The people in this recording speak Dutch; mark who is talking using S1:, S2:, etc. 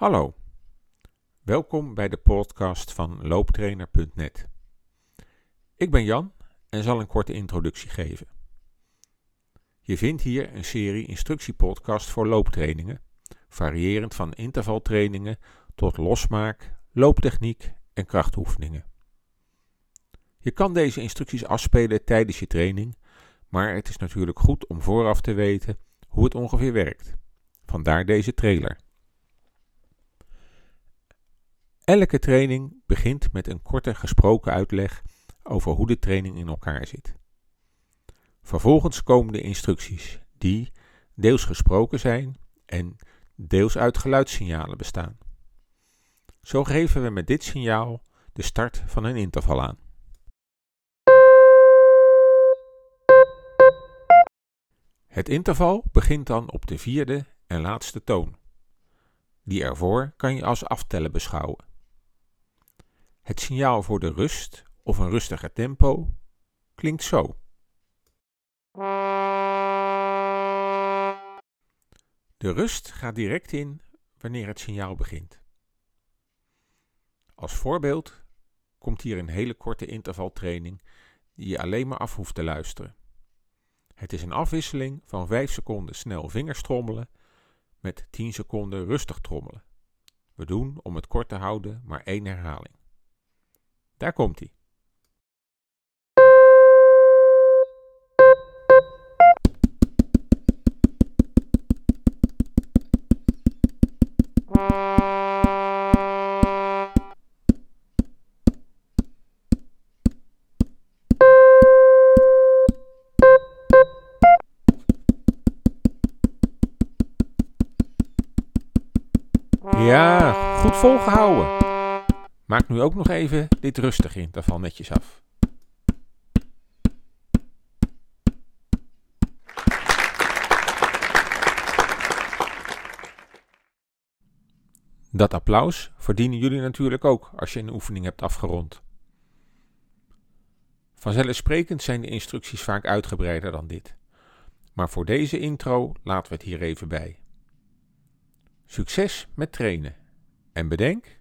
S1: Hallo, welkom bij de podcast van looptrainer.net. Ik ben Jan en zal een korte introductie geven. Je vindt hier een serie instructiepodcast voor looptrainingen, variërend van intervaltrainingen tot losmaak, looptechniek en krachtoefeningen. Je kan deze instructies afspelen tijdens je training, maar het is natuurlijk goed om vooraf te weten hoe het ongeveer werkt. Vandaar deze trailer. Elke training begint met een korte gesproken uitleg over hoe de training in elkaar zit. Vervolgens komen de instructies, die deels gesproken zijn en deels uit geluidssignalen bestaan. Zo geven we met dit signaal de start van een interval aan. Het interval begint dan op de vierde en laatste toon. Die ervoor kan je als aftellen beschouwen. Het signaal voor de rust of een rustiger tempo klinkt zo. De rust gaat direct in wanneer het signaal begint. Als voorbeeld komt hier een hele korte intervaltraining die je alleen maar af hoeft te luisteren. Het is een afwisseling van 5 seconden snel vingerstrommelen met 10 seconden rustig trommelen. We doen om het kort te houden maar één herhaling. Daar komt hij. Ja, goed volgehouden. Maak nu ook nog even dit rustig interval netjes af. Dat applaus verdienen jullie natuurlijk ook als je een oefening hebt afgerond. Vanzelfsprekend zijn de instructies vaak uitgebreider dan dit. Maar voor deze intro laten we het hier even bij. Succes met trainen. En bedenk,